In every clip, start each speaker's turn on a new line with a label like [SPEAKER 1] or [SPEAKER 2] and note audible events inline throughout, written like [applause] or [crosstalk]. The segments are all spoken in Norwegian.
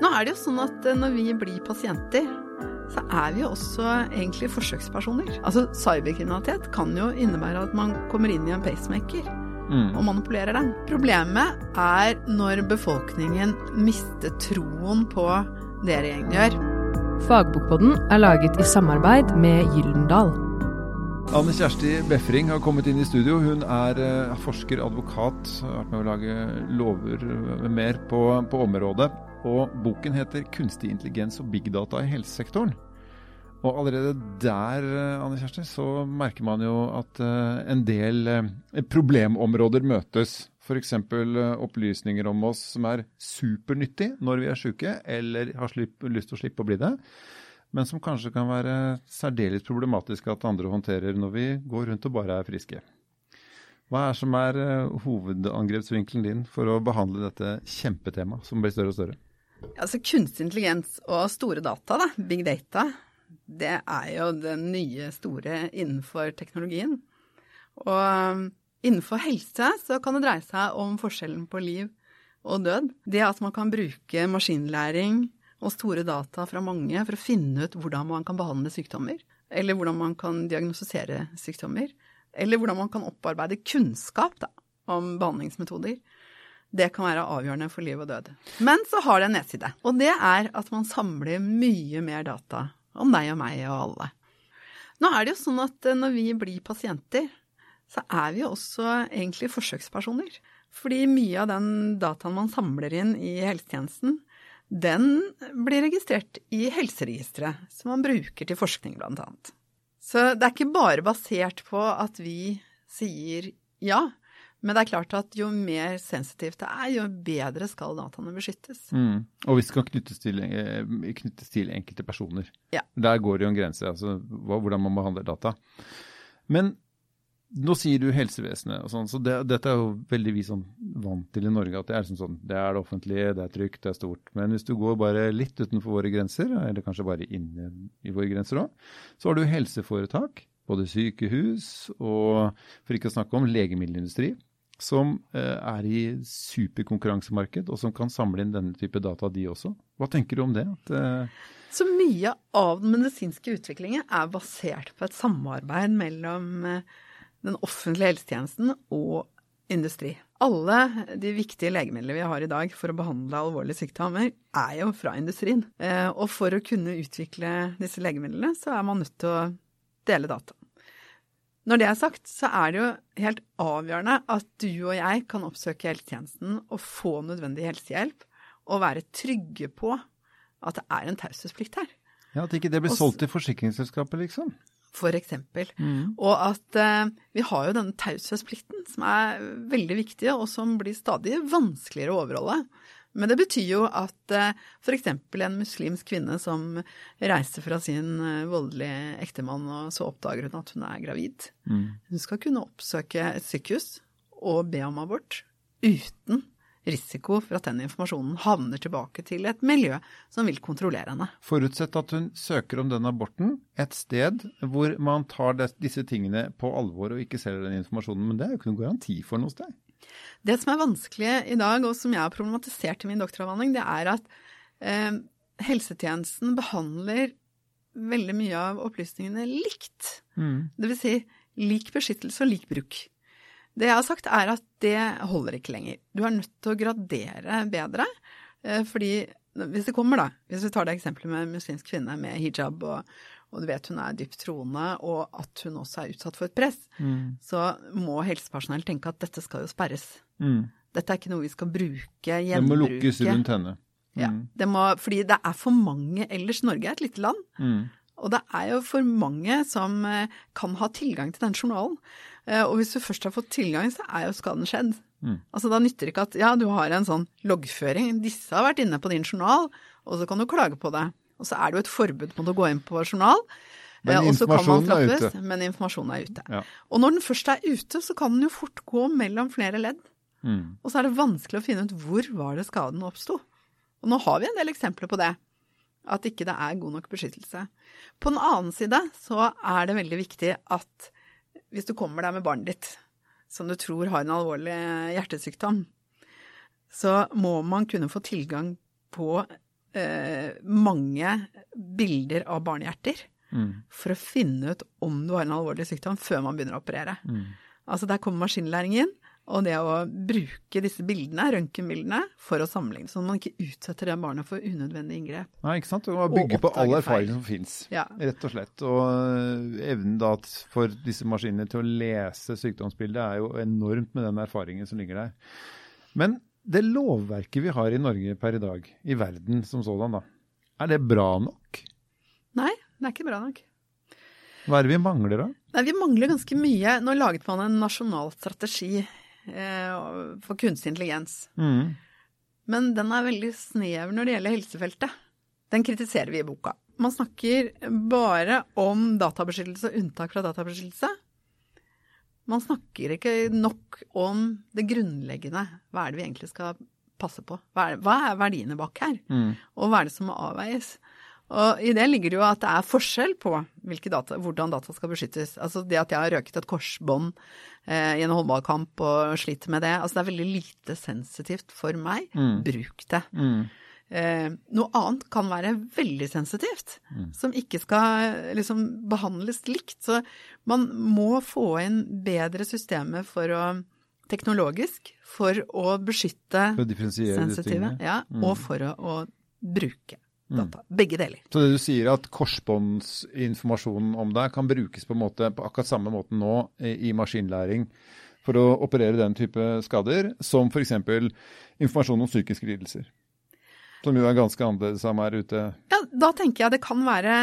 [SPEAKER 1] Nå er det jo sånn at eh, når vi blir pasienter, så er vi jo også egentlig forsøkspersoner. Altså cyberkriminalitet kan jo innebære at man kommer inn i en pacemaker
[SPEAKER 2] Mm.
[SPEAKER 1] og manipulerer den. Problemet er når befolkningen mister troen på det regjeringen gjør.
[SPEAKER 3] Fagbokpodden er laget i samarbeid med Gyldendal.
[SPEAKER 2] Anne Kjersti Befring har kommet inn i studio. Hun er eh, forsker, advokat, har vært med å lage lover mer på, på området. Og boken heter 'Kunstig intelligens og big data i helsesektoren'. Og allerede der eh, Anne Kjersti, så merker man jo at eh, en del eh, problemområder møtes. F.eks. opplysninger om oss som er supernyttig når vi er syke, eller har lyst til å slippe å bli det men som kanskje kan være særdeles problematisk at andre håndterer når vi går rundt og bare er friske. Hva er som er hovedangrepsvinkelen din for å behandle dette kjempetemaet som blir større og større?
[SPEAKER 1] Altså Kunstig intelligens og store data, da, big data, det er jo det nye store innenfor teknologien. Og innenfor helse så kan det dreie seg om forskjellen på liv og død. Det at man kan bruke maskinlæring og store data fra mange for å finne ut hvordan man kan behandle sykdommer, eller hvordan man kan diagnostisere sykdommer, eller hvordan man kan opparbeide kunnskap da, om behandlingsmetoder. Det kan være avgjørende for liv og død. Men så har det en nedside, og det er at man samler mye mer data om deg og meg og alle. Nå er det jo sånn at når vi blir pasienter, så er vi jo også egentlig forsøkspersoner. Fordi mye av den dataen man samler inn i helsetjenesten, den blir registrert i helseregisteret, som man bruker til forskning, annet. Så det er ikke bare basert på at vi sier ja, men det er klart at jo mer sensitivt det er, jo bedre skal dataene beskyttes.
[SPEAKER 2] Mm. Og hvis det kan knyttes til, eh, knyttes til enkelte personer.
[SPEAKER 1] Ja.
[SPEAKER 2] Der går det jo en grense, altså hvordan man behandler data. Men nå sier du helsevesenet og sånn, så det, dette er jo veldig vi sånn vant til i Norge. At det er sånn, sånn, det er det offentlige, det er trygt, det er stort. Men hvis du går bare litt utenfor våre grenser, eller kanskje bare inne i våre grenser òg, så har du helseforetak, både sykehus og for ikke å snakke om legemiddelindustri, som eh, er i superkonkurransemarked, og som kan samle inn denne type data, de også. Hva tenker du om det? At, eh,
[SPEAKER 1] Så mye av den medisinske utviklingen er basert på et samarbeid mellom eh, den offentlige helsetjenesten og industri. Alle de viktige legemidlene vi har i dag for å behandle alvorlige sykdommer, er jo fra industrien. Og for å kunne utvikle disse legemidlene, så er man nødt til å dele data. Når det er sagt, så er det jo helt avgjørende at du og jeg kan oppsøke helsetjenesten og få nødvendig helsehjelp, og være trygge på at det er en taushetsplikt her.
[SPEAKER 2] ja, at ikke det blir solgt til forsikringsselskapet, liksom?
[SPEAKER 1] For eksempel. Og at eh, vi har jo denne taushetsplikten som er veldig viktig, og som blir stadig vanskeligere å overholde. Men det betyr jo at eh, f.eks. en muslimsk kvinne som reiser fra sin eh, voldelige ektemann, og så oppdager hun at hun er gravid. Hun skal kunne oppsøke et sykehus og be om abort uten risiko for at den informasjonen havner tilbake til et miljø som vil kontrollere henne.
[SPEAKER 2] Forutsett at hun søker om den aborten et sted hvor man tar disse tingene på alvor og ikke selger den informasjonen. Men det er jo ikke noen garanti for noe sted.
[SPEAKER 1] Det som er vanskelig i dag, og som jeg har problematisert i min doktoravhandling, det er at eh, helsetjenesten behandler veldig mye av opplysningene likt. Det vil si lik beskyttelse og lik bruk. Det jeg har sagt er at det holder ikke lenger. Du er nødt til å gradere bedre, eh, fordi hvis det kommer da, hvis vi tar det eksempelet med muslimsk kvinne med hijab, og, og du vet hun er dypt troende, og at hun også er utsatt for et press, så må helsepersonell tenke at dette skal jo sperres. Dette er ikke noe vi skal bruke,
[SPEAKER 2] Det må lukkes rundt henne.
[SPEAKER 1] Ja, det må, fordi det er for mange ellers. Norge er et lite land.
[SPEAKER 2] Mm.
[SPEAKER 1] Og det er jo for mange som eh, kan ha tilgang til den journalen. Eh, Og hvis du først har fått tilgang, så er jo skaden skjedd. Altså Da nytter det ikke at ja, du har en sånn loggføring. Disse har vært inne på din journal, og så kan du klage på det. Og så er det jo et forbud mot å gå inn på journal.
[SPEAKER 2] Men
[SPEAKER 1] informasjonen og så kan man
[SPEAKER 2] informasjonen er ute.
[SPEAKER 1] Men informasjonen er ute.
[SPEAKER 2] Ja.
[SPEAKER 1] Og når den først er ute, så kan den jo fort gå mellom flere ledd.
[SPEAKER 2] Mm.
[SPEAKER 1] Og så er det vanskelig å finne ut hvor var det skaden oppsto. Og nå har vi en del eksempler på det. At ikke det er god nok beskyttelse. På den annen side så er det veldig viktig at hvis du kommer der med barnet ditt som du tror har en alvorlig hjertesykdom, så må man kunne få tilgang på eh, mange bilder av barnehjerter
[SPEAKER 2] Mm.
[SPEAKER 1] for å finne ut om du har en alvorlig sykdom før man begynner å operere.
[SPEAKER 2] Mm.
[SPEAKER 1] Altså der kommer maskinlæring inn, og det å bruke disse bildene, røntgenbildene, for å sammenligne, sånn at man ikke utsetter det barnet for unødvendige inngrep.
[SPEAKER 2] Nei, ikke sant? Og bygge på all erfaring som fins,
[SPEAKER 1] Ja.
[SPEAKER 2] rett og slett. Og øh, evnen da for disse maskinene til å lese sykdomsbildet er jo enormt med den erfaringen som ligger der. Men det lovverket vi har i Norge per i dag, i verden som sådan, da, er det bra nok?
[SPEAKER 1] Nei, det er ikke bra nok.
[SPEAKER 2] Hva er det vi mangler da?
[SPEAKER 1] Nei, vi mangler ganske mye. Nå laget man en nasjonal strategi eh, for kunstig intelligens.
[SPEAKER 2] Mm.
[SPEAKER 1] Men den er veldig snever når det gjelder helsefeltet. Den kritiserer vi i boka. Man snakker bare om databeskyttelse og unntak fra databeskyttelse. Man snakker ikke nok om det grunnleggende. Hva er det vi egentlig skal passe på? Hva er, hva er verdiene bak her?
[SPEAKER 2] Mm.
[SPEAKER 1] Og hva er det som må avveies? Og I det ligger det jo at det er forskjell på data, hvordan data skal beskyttes. Altså Det at jeg har røket et korsbånd eh, i en håndballkamp og sliter med det, altså det er veldig lite sensitivt for meg.
[SPEAKER 2] Mm.
[SPEAKER 1] Bruk det.
[SPEAKER 2] Mm.
[SPEAKER 1] Eh, noe annet kan være veldig sensitivt, som ikke skal liksom behandles likt. Så man må få inn bedre systemer for å teknologisk for å beskytte
[SPEAKER 2] For
[SPEAKER 1] sensitive, ja, og for å, å bruke data. Begge deler.
[SPEAKER 2] Så det du sier at korsbåndsinformasjonen om deg kan brukes på, måte, på akkurat samme måte nå i, i maskinlæring for å operere den type skader, som f.eks. informasjon om psykiske lidelser. Som jo er ganske annerledes som er ute.
[SPEAKER 1] Ja, da tenker jeg det kan være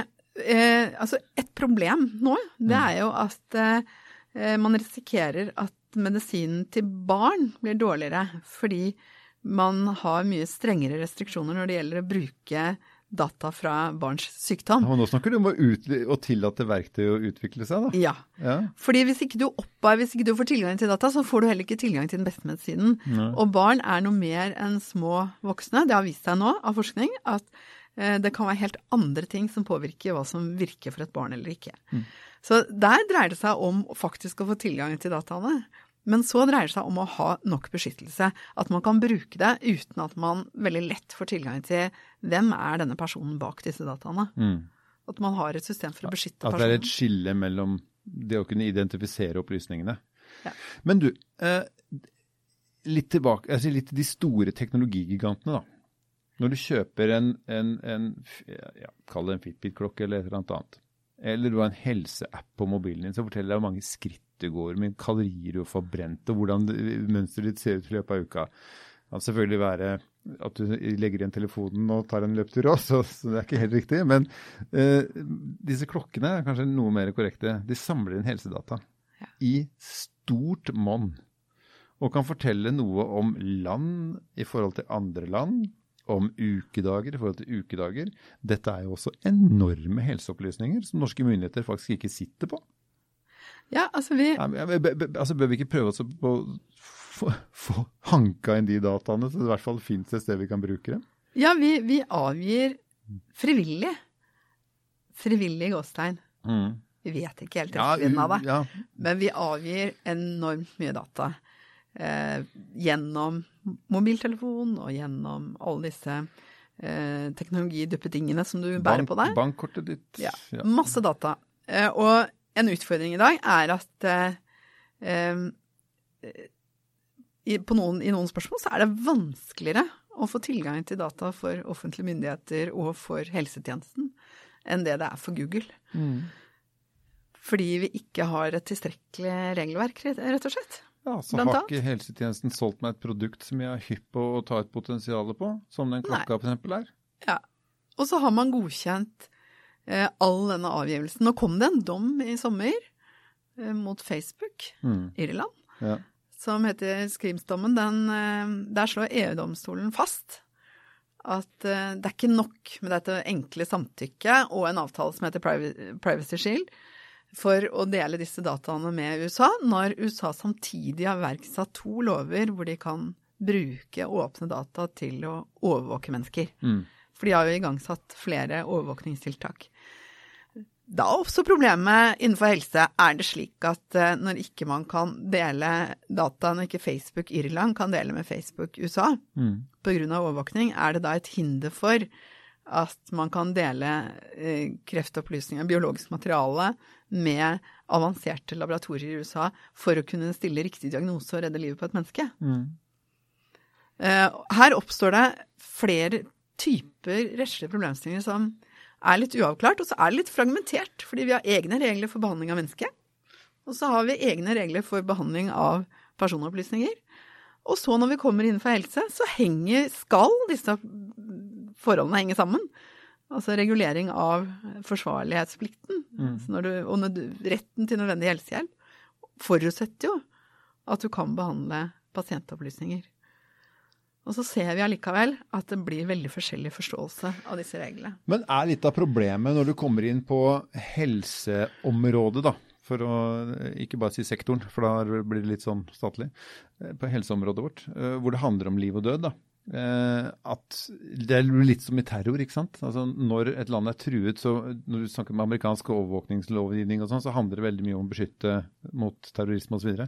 [SPEAKER 1] eh, Altså, et problem nå, det
[SPEAKER 2] Mm.
[SPEAKER 1] er jo at eh, man risikerer at medisinen til barn blir dårligere fordi man har mye strengere restriksjoner når det gjelder å bruke data fra barns sykdom.
[SPEAKER 2] Og nå snakker du om å, ut, å tillate verktøy å utvikle seg, da.
[SPEAKER 1] Ja.
[SPEAKER 2] Ja.
[SPEAKER 1] Fordi hvis ikke du oppar, hvis ikke du får tilgang til data, så får du heller ikke tilgang til den beste medisinen. Og barn er noe mer enn små voksne. Det har vist seg nå av forskning at eh, det kan være helt andre ting som påvirker hva som virker for et barn eller ikke. Så der dreier det seg om faktisk å få tilgang til dataene. Men så dreier det seg om å ha nok beskyttelse. At man kan bruke det uten at man veldig lett får tilgang til hvem er denne personen bak disse dataene.
[SPEAKER 2] Mm.
[SPEAKER 1] At man har et system for å beskytte personen.
[SPEAKER 2] At det er et skille mellom det å kunne identifisere opplysningene.
[SPEAKER 1] Ja.
[SPEAKER 2] Men du, eh, litt tilbake, altså litt til de store teknologigigantene, da. Når du kjøper en, en, en ja, kall det en Fitbit-klokke eller et eller annet annet, eller du har en helseapp på mobilen din som forteller deg hvor mange skritt du går, hvor mye kalorier du får brent, og hvordan mønsteret ditt ser ut i løpet av uka. Det kan selvfølgelig være at du legger igjen telefonen og tar en løptur òg, så, [laughs] så det er ikke helt riktig. Men eh, disse klokkene er kanskje noe mer korrekte. De samler inn helsedata
[SPEAKER 1] Ja.
[SPEAKER 2] i stort monn. Og kan fortelle noe om land i forhold til andre land, om ukedager i forhold til ukedager. Dette er jo også enorme helseopplysninger som norske myndigheter faktisk ikke sitter på.
[SPEAKER 1] Ja, altså vi
[SPEAKER 2] Nei, be- be- altså Bør vi ikke prøve oss på å få, få hanka inn de dataene, så det i hvert fall fins et sted vi kan bruke dem?
[SPEAKER 1] Ja, vi, vi avgir frivillig. Frivillig gåstegn. Vi vet ikke helt rekkevidden av det,
[SPEAKER 2] ja,
[SPEAKER 1] men vi avgir enormt mye data. Eh, gjennom mobiltelefon og gjennom alle disse eh, teknologiduppetingene som du bærer på deg.
[SPEAKER 2] Bankkortet ditt.
[SPEAKER 1] Ja,
[SPEAKER 2] ja.
[SPEAKER 1] masse data. Eh, og en utfordring i dag er at eh, eh, i, på noen, i noen spørsmål så er det vanskeligere å få tilgang til data for offentlige myndigheter og for helsetjenesten enn det det er for Google.
[SPEAKER 2] Mm.
[SPEAKER 1] Fordi vi ikke har et tilstrekkelig regelverk, rett og slett.
[SPEAKER 2] Ja, så
[SPEAKER 1] Blant
[SPEAKER 2] har ikke helsetjenesten solgt meg et produkt som jeg er hypp på å ta et potensial på, som den klokka for eksempel er.
[SPEAKER 1] Ja. Og så har man godkjent eh, all denne avgivelsen. Nå kom det en dom i sommer eh, mot Facebook,
[SPEAKER 2] Mm.
[SPEAKER 1] Irland.
[SPEAKER 2] Ja.
[SPEAKER 1] som heter Skrimsdommen, den, eh, der slår EU-domstolen fast at eh, det er ikke nok med dette enkle samtykket og en avtale som heter Privacy Shield for å dele disse dataene med USA, når USA samtidig har iverksatt to lover hvor de kan bruke åpne data til å overvåke mennesker.
[SPEAKER 2] Mm.
[SPEAKER 1] For de har jo igangsatt flere overvåkningstiltak. Da er også problemet innenfor helse er det slik at eh, når ikke man kan dele data, når ikke Facebook Irland kan dele med Facebook USA
[SPEAKER 2] Mm.
[SPEAKER 1] pga. overvåkning, er det da et hinder for at man kan dele eh, kreftopplysninger, biologisk materiale, med avanserte laboratorier i USA for å kunne stille riktig diagnose og redde livet på et menneske.
[SPEAKER 2] Mm.
[SPEAKER 1] Eh, her oppstår det flere typer rettslige problemstillinger som er litt uavklart, og så er det litt fragmentert, fordi vi har egne regler for behandling av mennesket. Og så har vi egne regler for behandling av personopplysninger. Og så når vi kommer innenfor helse, så henger, skal disse forholdene henge sammen. Altså regulering av forsvarlighetsplikten
[SPEAKER 2] Mm.
[SPEAKER 1] du, og retten til nødvendig helsehjelp forutsetter jo at du kan behandle pasientopplysninger. Og så ser vi allikevel at det blir veldig forskjellig forståelse av disse reglene.
[SPEAKER 2] Men er litt av problemet når du kommer inn på helseområdet, da, for å ikke bare si sektoren, for da blir det litt sånn statlig, eh, på helseområdet vårt, eh, hvor det handler om liv og død, da. Eh, At det er litt som i terror, ikke sant. Altså Når et land er truet, så når du snakker om amerikansk overvåkningslovgivning og sånn, så handler det veldig mye om å beskytte mot terrorisme osv.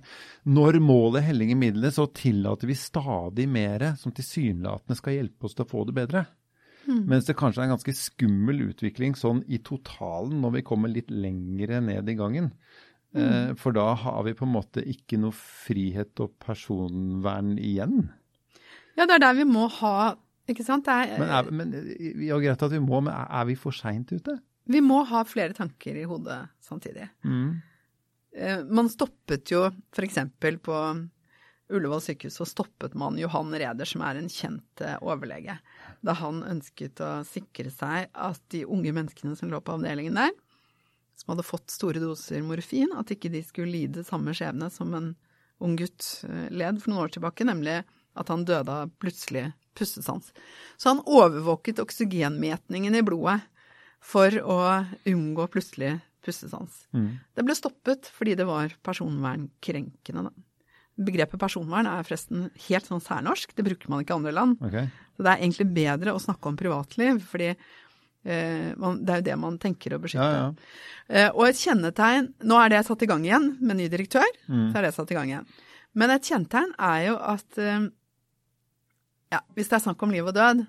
[SPEAKER 2] Når målet heller midlene, så tillater vi stadig mer som tilsynelatende skal hjelpe oss til å få det bedre. Mens det kanskje er en ganske skummel utvikling sånn i totalen når vi kommer litt lengre ned i gangen. Mm. for da har vi på en måte ikke noe frihet og personvern igjen.
[SPEAKER 1] Ja, det er der vi må ha Ikke sant? Er,
[SPEAKER 2] Men, er, men ja, greit at vi må, men er, vi for seint ute?
[SPEAKER 1] vi må ha flere tanker i hodet samtidig. Mm. Man stoppet jo f.eks. på Ullevål sykehus, så stoppet man Johan Reder, som er en kjent eh, overlege, da han ønsket å sikre seg at de unge menneskene som lå på avdelingen der, som hadde fått store doser morfin, at ikke de skulle lide samme skjebne som en ung gutt eh, led for noen år tilbake, nemlig at han døde av plutselig pustestans. Så han overvåket oksygenmetningen i blodet for å unngå plutselig pustestans. Det ble stoppet fordi det var personvernkrenkende. Da. Begrepet personvern er forresten helt sånn særnorsk, det bruker man ikke i andre land.
[SPEAKER 2] Okay.
[SPEAKER 1] Så det er egentlig bedre å snakke om privatliv, fordi eh, man, det er jo det man tenker å beskytte.
[SPEAKER 2] Ja, ja.
[SPEAKER 1] Eh, og et kjennetegn Nå er det satt i gang igjen med ny direktør.
[SPEAKER 2] Mm.
[SPEAKER 1] så er det satt i gang igjen. Men et kjennetegn er jo at eh, ja, hvis det er snakk om liv og død,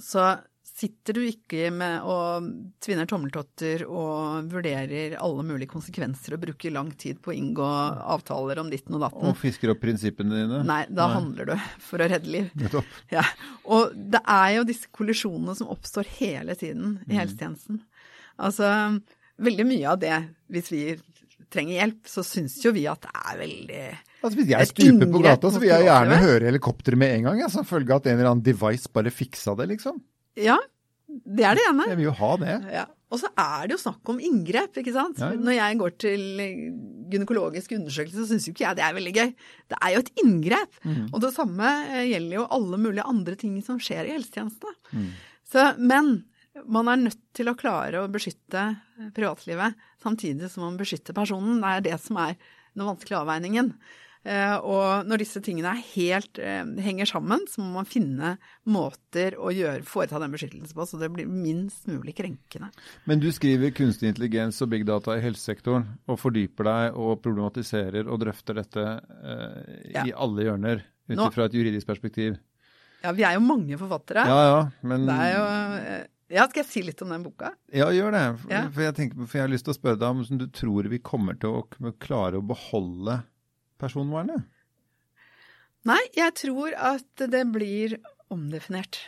[SPEAKER 1] så sitter du ikke med og tvinner tommeltotter og vurderer alle mulige konsekvenser og bruker lang tid på å inngå avtaler om ditten og datten.
[SPEAKER 2] Og fisker opp prinsippene dine?
[SPEAKER 1] Nei, da handler du for å redde liv.
[SPEAKER 2] Nettopp.
[SPEAKER 1] Ja. Og det er jo disse kollisjonene som oppstår hele tiden i helsetjenesten. Altså, veldig mye av det, hvis vi trenger hjelp, så syns jo vi at det er veldig
[SPEAKER 4] Altså Hvis jeg stuper på gata, så vil jeg gjerne høre helikopteret med en gang. Ja, som følge av at en eller annen device bare fiksa det, liksom.
[SPEAKER 1] Ja, det er det ene.
[SPEAKER 4] Jeg vil jo ha det.
[SPEAKER 1] Ja. Og så er det jo snakk om inngrep, ikke sant.
[SPEAKER 2] Ja, ja.
[SPEAKER 1] Når jeg går til gynekologisk undersøkelse, så syns jo ikke jeg det er veldig gøy. Det er jo et inngrep.
[SPEAKER 2] Mm.
[SPEAKER 1] Og det samme eh, gjelder jo alle mulige andre ting som skjer i helsetjenestene.
[SPEAKER 2] Mm.
[SPEAKER 1] Så, men man er nødt til å klare å beskytte privatlivet samtidig som man beskytter personen. Det er det som er den vanskelige avveiningen. Eh, og når disse tingene er helt, eh, henger sammen, så må man finne måter å gjøre, foreta den beskyttelsen på, så det blir minst mulig krenkende.
[SPEAKER 2] Men du skriver kunstig intelligens og big data i helsesektoren, og fordyper deg og problematiserer og drøfter dette eh,
[SPEAKER 1] Ja.
[SPEAKER 2] i alle hjørner, ut ifra et juridisk perspektiv.
[SPEAKER 1] Ja, vi er jo mange forfattere.
[SPEAKER 2] Ja ja, men
[SPEAKER 1] Det er jo eh, Ja, skal jeg si litt om den boka?
[SPEAKER 2] Ja, gjør det. For,
[SPEAKER 1] Ja.
[SPEAKER 2] for, jeg tenker, for jeg har lyst til å spørre deg om hvordan du tror vi kommer til å klare å beholde personvernet?
[SPEAKER 1] Nei, jeg tror at det blir omdefinert.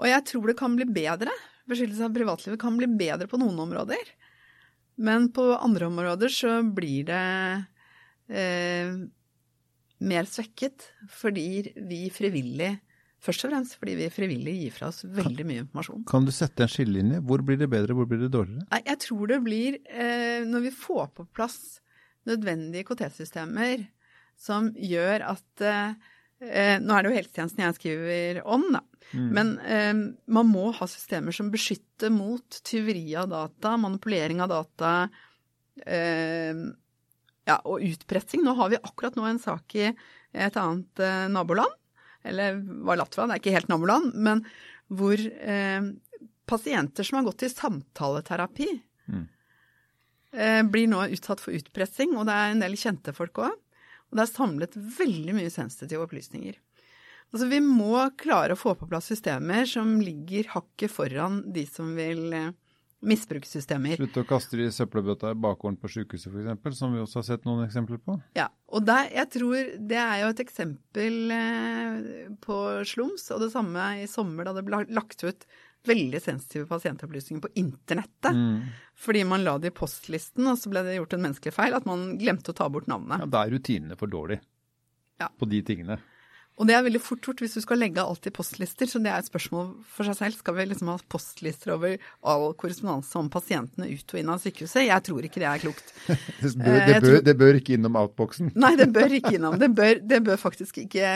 [SPEAKER 1] Og jeg tror det kan bli bedre. Beskyttelse av privatlivet kan bli bedre på noen områder. Men på andre områder så blir det eh, mer svekket fordi vi frivillig Først og fremst fordi vi frivillig gir fra oss veldig mye informasjon.
[SPEAKER 2] Kan du sette en skillelinje? Hvor blir det bedre, hvor blir det dårligere?
[SPEAKER 1] Nei, jeg tror det blir eh, når vi får på plass nødvendige IKT-systemer som gjør at eh, eh, Nå er det jo helsetjenesten jeg skriver om, da. Men eh, man må ha systemer som beskytter mot tyveri av data, manipulering av data eh, ja, og utpressing. Nå har vi akkurat nå en sak i et annet eh, naboland, eller var Latvia, det er ikke helt naboland, men hvor eh, pasienter som har gått til samtaleterapi, eh, blir nå utsatt for utpressing, og det er en del kjente folk òg. Og det er samlet veldig mye sensitive opplysninger. Altså, vi må klare å få på plass systemer som ligger hakket foran de som vil eh, misbruke systemer.
[SPEAKER 2] Slutte å kaste det i søppelbøtta i bakgården på sykehuset f.eks., som vi også har sett noen eksempler på.
[SPEAKER 1] Ja, og der, jeg tror det er jo et eksempel eh, på slums, og det samme i sommer da det ble lagt ut veldig sensitive pasientopplysninger på internettet.
[SPEAKER 2] Mm.
[SPEAKER 1] Fordi man la det i postlisten, og så ble det gjort en menneskelig feil, at man glemte å ta bort navnet.
[SPEAKER 2] Ja, Da er rutinene for dårlige
[SPEAKER 1] Ja.
[SPEAKER 2] på de tingene.
[SPEAKER 1] Og det er veldig fort gjort hvis du skal legge alt i postlister, så det er et spørsmål for seg selv. Skal vi liksom ha postlister over all korrespondanse om pasientene ut og inn av sykehuset? Jeg tror ikke det er klokt. [laughs]
[SPEAKER 4] Det bør,
[SPEAKER 1] Eh,
[SPEAKER 4] det bør,
[SPEAKER 1] tror-
[SPEAKER 4] det bør ikke innom outboxen.
[SPEAKER 1] Nei, det bør ikke innom. Det bør, [laughs] det bør faktisk ikke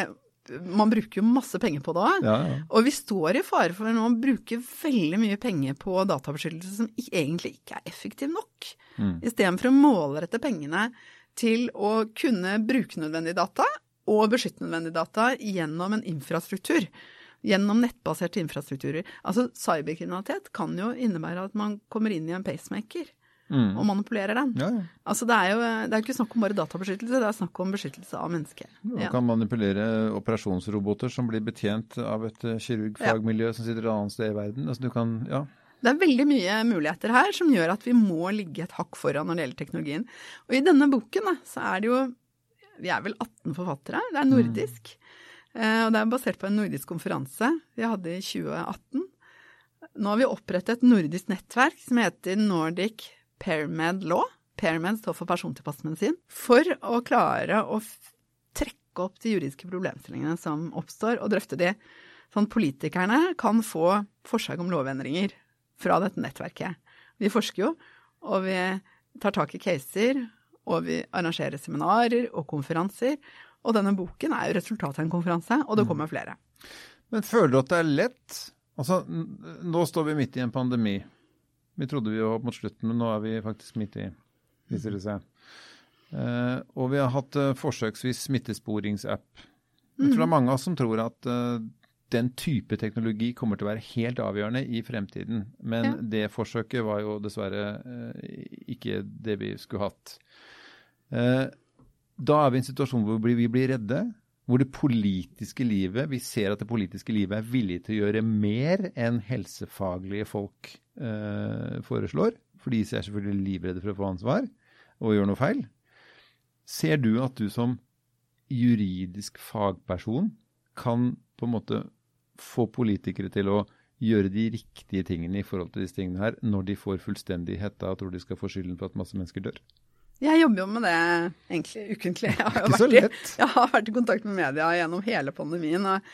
[SPEAKER 1] Man bruker jo masse penger på det òg.
[SPEAKER 2] Ja, ja.
[SPEAKER 1] Og vi står i fare for nå å bruke veldig mye penger på databeskyttelse som egentlig ikke er effektiv nok.
[SPEAKER 2] Mm.
[SPEAKER 1] Istedenfor å målrette pengene til å kunne bruke nødvendige data og beskytte nødvendige data gjennom en infrastruktur. Gjennom nettbaserte infrastrukturer. Altså cyberkriminalitet kan jo innebære at man kommer inn i en pacemaker
[SPEAKER 2] Mm.
[SPEAKER 1] og manipulerer den.
[SPEAKER 2] Ja, ja.
[SPEAKER 1] Altså det er jo det er jo ikke snakk om bare databeskyttelse, det er snakk om beskyttelse av mennesker.
[SPEAKER 2] Man
[SPEAKER 1] Ja.
[SPEAKER 2] kan manipulere operasjonsroboter som blir betjent av et eh, kirurgfagmiljø som sitter et annet sted i verden. Altså du kan, ja.
[SPEAKER 1] Det er veldig mye muligheter her som gjør at vi må ligge et hakk foran når det gjelder teknologien. Og i denne boken da, så er det jo Vi er vel 18 forfattere. Det er nordisk. Eh, Og det er basert på en nordisk konferanse vi hadde i 2018. Nå har vi opprettet et nordisk nettverk som heter Nordic Pairmed Law. Pairmed står for persontilpasset medisin. For å klare å trekke opp de juridiske problemstillingene som oppstår, og drøfte de. Sånn politikerne kan få forslag om lovendringer fra dette nettverket. Vi forsker jo, og vi tar tak i caser, og vi arrangerer seminarer og konferanser. Og denne boken er jo resultatet av en konferanse, og det kommer flere.
[SPEAKER 2] Men føler du at det er lett? Altså, nå står vi midt i en pandemi. Vi trodde vi var mot slutten, men nå er vi faktisk midt i, viser det seg. Uh, og vi har hatt uh, forsøksvis smittesporingsapp. Jeg tror det er mange av oss som tror at uh, den type teknologi kommer til å være helt avgjørende i fremtiden. Men
[SPEAKER 1] Ja.
[SPEAKER 2] det forsøket var jo dessverre ikke det vi skulle hatt. Eh, da er vi i en situasjon hvor vi blir redde, hvor det politiske livet, vi ser at det politiske livet er villig til å gjøre mer enn helsefaglige folk eh, foreslår. For de er selvfølgelig livredde for å få ansvar og gjøre noe feil. Ser du at du som juridisk fagperson kan på en måte få politikere til å gjøre de riktige tingene i forhold til disse tingene her, når de får fullstendig hetta og tror de skal få skylden for at masse mennesker dør?
[SPEAKER 1] Jeg jobber jo med det egentlig ukentlig. Jeg har,
[SPEAKER 2] Ikke så
[SPEAKER 1] vært i,
[SPEAKER 2] lett. [laughs]
[SPEAKER 1] jeg har vært i kontakt med media gjennom hele pandemien. Og,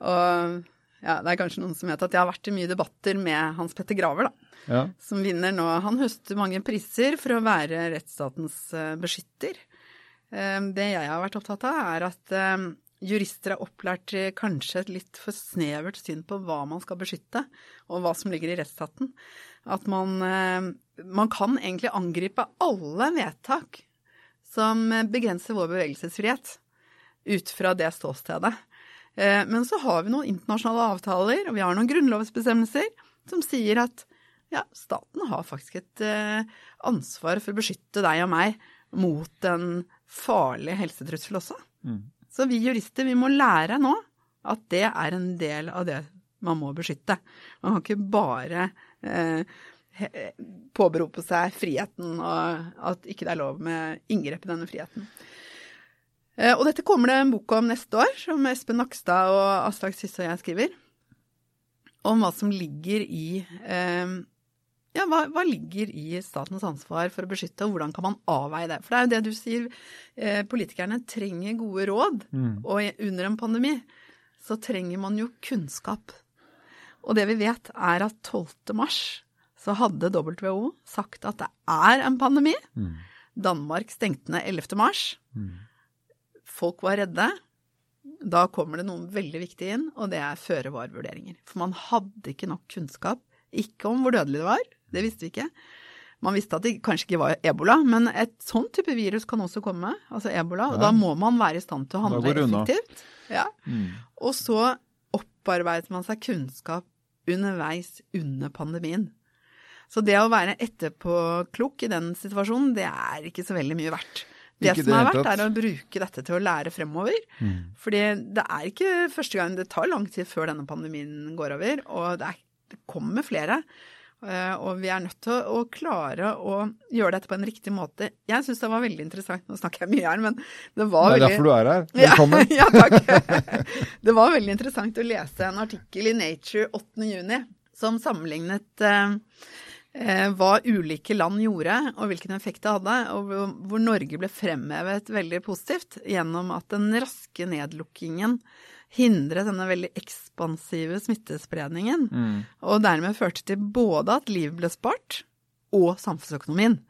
[SPEAKER 1] og ja, det er kanskje noen som vet at jeg har vært i mye debatter med Hans Petter Graver, da.
[SPEAKER 2] Ja.
[SPEAKER 1] som vinner nå. Han høster mange priser for å være rettsstatens eh, beskytter. Eh, Det jeg har vært opptatt av, er at eh, jurister er opplært til kanskje et litt for snevert syn på hva man skal beskytte, og hva som ligger i rettsstaten. At man, eh, man kan egentlig angripe alle vedtak som begrenser vår bevegelsesfrihet, ut fra det ståstedet. Eh, Men så har vi noen internasjonale avtaler, og vi har noen grunnlovsbestemmelser som sier at ja, staten har faktisk et eh, ansvar for å beskytte deg og meg mot en farlig helsetrussel også.
[SPEAKER 2] Mm.
[SPEAKER 1] Så vi jurister, vi må lære nå at det er en del av det man må beskytte. Man kan ikke bare eh, påberope seg friheten, og at ikke det er lov med inngrep i denne friheten. Eh, og dette kommer det en bok om neste år, som Espen Nakstad og Aslak Sysse og jeg skriver. Om hva som ligger i eh, ja, hva, hva ligger i statens ansvar for å beskytte, og hvordan kan man avveie det? For det er jo det du sier, eh, politikerne trenger gode råd,
[SPEAKER 2] Mm.
[SPEAKER 1] og under en pandemi så trenger man jo kunnskap. Og det vi vet er at 12. mars så hadde WHO sagt at det er en pandemi.
[SPEAKER 2] Mm.
[SPEAKER 1] Danmark stengte ned 11. mars.
[SPEAKER 2] Mm.
[SPEAKER 1] Folk var redde. Da kommer det noe veldig viktig inn, og det er føre-var-vurderinger. For man hadde ikke nok kunnskap. Ikke om hvor dødelig det var, det visste vi ikke. Man visste at det kanskje ikke var ebola, men et sånn type virus kan også komme, altså ebola. Og
[SPEAKER 2] Ja.
[SPEAKER 1] da må man være i stand til å handle effektivt. Ja.
[SPEAKER 2] Mm.
[SPEAKER 1] Og så opparbeidet man seg kunnskap underveis under pandemien. Så det å være etterpåklok i den situasjonen, det er ikke så veldig mye verdt. Det
[SPEAKER 2] Ikke
[SPEAKER 1] som er verdt, er å bruke dette til å lære fremover.
[SPEAKER 2] Mm.
[SPEAKER 1] Fordi det er ikke første gang. Det tar lang tid før denne pandemien går over, og det, er, det kommer flere. Eh, Og vi er nødt til å, klare å gjøre dette på en riktig måte. Jeg syns det var veldig interessant, nå snakker jeg mye her, men det var
[SPEAKER 4] Det er
[SPEAKER 1] veldig
[SPEAKER 4] derfor du er her. Velkommen.
[SPEAKER 1] Ja, [laughs] ja, takk. [laughs] Det var veldig interessant å lese en artikkel i Nature 8. juni som sammenlignet eh, eh, hva ulike land gjorde, og hvilken effekt det hadde, og hvor, Norge ble fremhevet veldig positivt gjennom at den raske nedlukkingen hindret denne veldig ekspansive smittespredningen,
[SPEAKER 2] Mm.
[SPEAKER 1] og dermed førte til både at liv ble spart, og samfunnsøkonomien.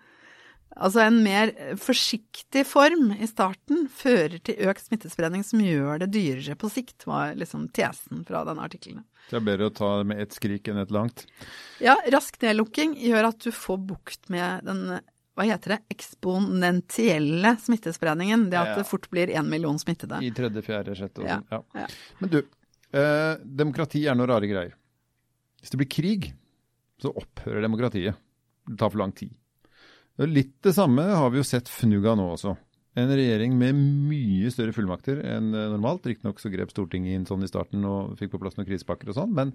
[SPEAKER 1] Altså en mer forsiktig form i starten fører til økt smittespredning som gjør det dyrere på sikt, var liksom tesen fra denne artikkelen.
[SPEAKER 2] Det er bedre å ta det med ett skrik enn ett langt.
[SPEAKER 1] Ja, rask nedlukking gjør at du får bukt med den, hva heter det, eksponentielle smittespredningen. Det at
[SPEAKER 2] Ja.
[SPEAKER 1] det fort blir én million smittede.
[SPEAKER 2] I tredje, fjerde, sjette
[SPEAKER 1] år.
[SPEAKER 2] Sånn. Ja.
[SPEAKER 1] ja.
[SPEAKER 2] Men du, eh, demokrati er noe rare greier. Hvis det blir krig, så opphører demokratiet. Det tar for lang tid. Litt det samme har vi jo sett fnugga nå også. En regjering med mye større fullmakter enn eh, normalt. Riktignok så grep Stortinget inn sånn i starten og fikk på plass noen krisepakker og sånn, men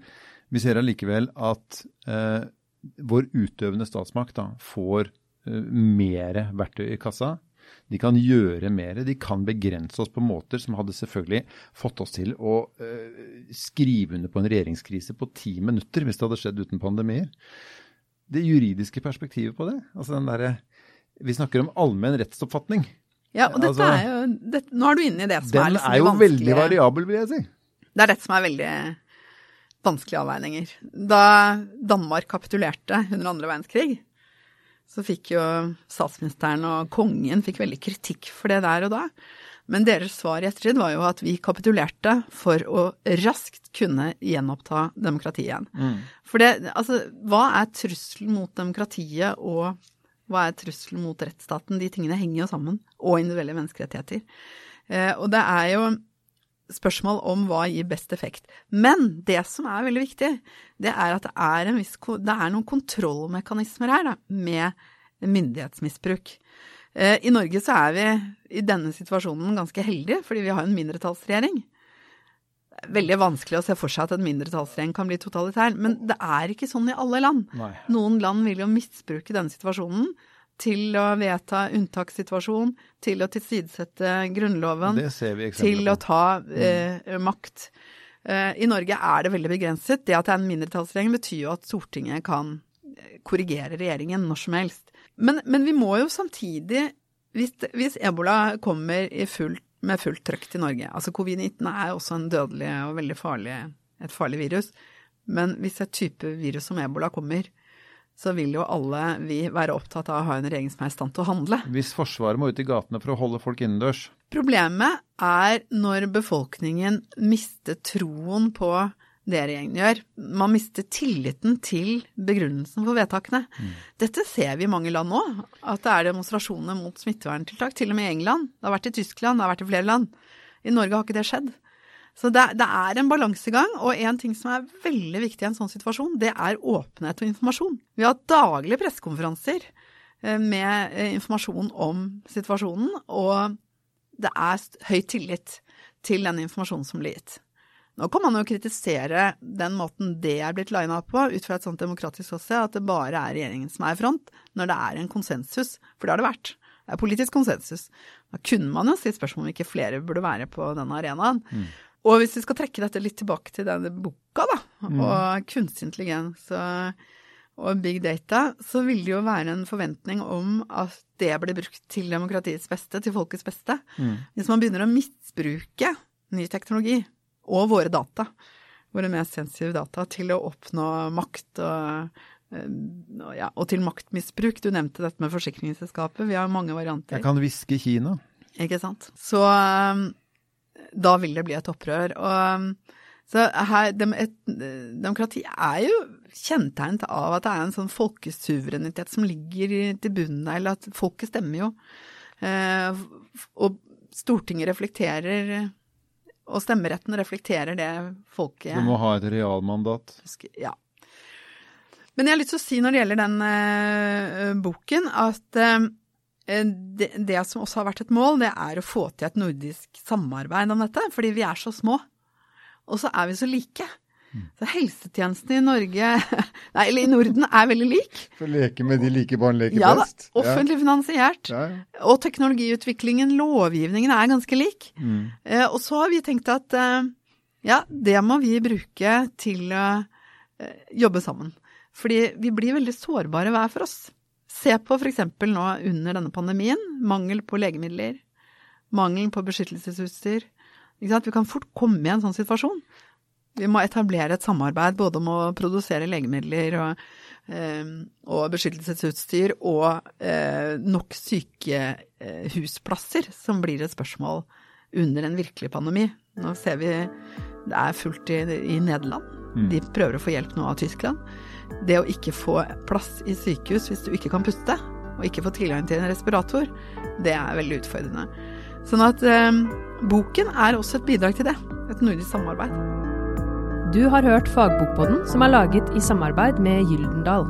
[SPEAKER 2] vi ser allikevel at eh, vår utøvende statsmakt da, får eh, mer verktøy i kassa. De kan gjøre mer. De kan begrense oss på måter som hadde selvfølgelig fått oss til å eh, skrive under på en regjeringskrise på ti minutter hvis det hadde skjedd uten pandemier. Det juridiske perspektivet på det, altså den der, Vi snakker om allmenn rettsoppfatning.
[SPEAKER 1] Ja, og dette
[SPEAKER 2] Altså,
[SPEAKER 1] er jo det, Nå er du inne i det som
[SPEAKER 2] er
[SPEAKER 1] er liksom
[SPEAKER 2] er jo
[SPEAKER 1] de
[SPEAKER 2] veldig variabel, vil jeg si.
[SPEAKER 1] Det er dette som er veldig vanskelige avveininger. Da Danmark kapitulerte under andre verdenskrig, så fikk jo statsministeren og kongen fikk veldig kritikk for det der og da. Men deres svar i ettertid var jo at vi kapitulerte for å raskt kunne gjenoppta demokratiet igjen. For det, altså, hva er trusselen mot demokratiet og hva er trusselen mot rettsstaten? De tingene henger jo sammen. Og individuelle menneskerettigheter. Eh, og det er jo spørsmål om hva gir best effekt. Men det som er veldig viktig, det er at det er, en viss, det er noen kontrollmekanismer her da, med myndighetsmisbruk. Eh, I Norge så er vi i denne situasjonen ganske heldige, fordi vi har en mindretallsregjering. Er veldig vanskelig å se for seg at en mindretallsregjering kan bli totalitær, men det er ikke sånn i alle land.
[SPEAKER 2] Nei.
[SPEAKER 1] Noen land vil jo misbruke denne situasjonen til å vedta unntakssituasjon, til å tilsidesette Grunnloven,
[SPEAKER 2] Det ser vi
[SPEAKER 1] til å ta eh, makt. Eh, I Norge er det veldig begrenset. Det at det er en mindretallsregjering betyr jo at Stortinget kan eh, korrigere regjeringen når som helst. Men, men vi må jo samtidig, hvis, hvis ebola kommer i fullt, med fullt trøkk til Norge Altså covid-19 er også en dødelig og veldig farlig, et farlig virus. Men hvis et type virus som ebola kommer, så vil jo alle vi være opptatt av å ha en regjering som er i stand til å handle.
[SPEAKER 2] Hvis Forsvaret må ut i gatene for å holde folk innendørs,
[SPEAKER 1] Problemet er når befolkningen mister troen på det regjeringen gjør. Man mister tilliten til begrunnelsen for vedtakene. Dette ser vi i mange land nå, at det er demonstrasjoner mot smitteverntiltak. Til og med i England. Det har vært i Tyskland, det har vært i flere land. I Norge har ikke det skjedd. Så det, det er en balansegang, og en ting som er veldig viktig i en sånn situasjon, det er åpenhet og informasjon. Vi har daglige pressekonferanser eh, med eh, informasjon om situasjonen, og det er høy tillit til den informasjonen som blir gitt. Nå kan man jo kritisere den måten det er blitt lina på, ut fra et sånt demokratisk ståsted, at det bare er regjeringen som er i front, når det er en konsensus, for det har det vært. Det er politisk konsensus. Da kunne man jo stilt spørsmål om ikke flere burde være på denne arenaen. Og hvis vi skal trekke dette litt tilbake til denne boka, da, og kunstig intelligens og, og big data, så vil det jo være en forventning om at det blir brukt til demokratiets beste, til folkets beste. Hvis man begynner å misbruke ny teknologi og våre data, våre mest sensitive data, til å oppnå makt og, eh, ja, og til maktmisbruk. Du nevnte dette med forsikringsselskapet. Vi har mange varianter.
[SPEAKER 2] jeg kan hviske Kina.
[SPEAKER 1] Ikke sant. Så um, da vil det bli et opprør. Og så her, dem, et, demokrati er jo kjennetegnet av at det er en sånn folkesuverenitet som ligger til bunnen der, eller at folket stemmer jo. Eh, og Stortinget reflekterer, og stemmeretten reflekterer det folket
[SPEAKER 2] Du må ha et realmandat.
[SPEAKER 1] Ja. Men jeg har lyst til å si når det gjelder den eh, boken, at Eh, det, det som også har vært et mål, det er å få til et nordisk samarbeid om dette, fordi vi er så små. Og så er vi så like. Så helsetjenesten i Norge, [laughs] nei, eller i Norden, er veldig lik.
[SPEAKER 4] For leke med de like barn leker
[SPEAKER 1] Ja da,
[SPEAKER 4] offentlig
[SPEAKER 1] offentlig finansiert.
[SPEAKER 4] Ja, ja.
[SPEAKER 1] Og teknologiutviklingen, lovgivningen, er ganske lik.
[SPEAKER 4] Mm.
[SPEAKER 1] Eh, og så har vi tenkt at eh, ja, det må vi bruke til å eh, jobbe sammen. Fordi vi blir veldig sårbare hver for oss. Se på f.eks. nå under denne pandemien. Mangel på legemidler. Mangel på beskyttelsesutstyr. Ikke sant? Vi kan fort komme i en sånn situasjon. Vi må etablere et samarbeid både om å produsere legemidler og, eh, og beskyttelsesutstyr og eh, nok sykehusplasser, som blir et spørsmål under en virkelig pandemi. Nå ser vi det er fullt i, i Nederland. De prøver å få hjelp nå av Tyskland. Det å ikke få plass i sykehus hvis du ikke kan puste, og ikke få tilgang til en respirator, det er veldig utfordrende. Sånn at eh, boken er også et bidrag til det. Et nordisk samarbeid.
[SPEAKER 3] Du har hørt Fagbokpodden, som er laget i samarbeid med Gyldendal.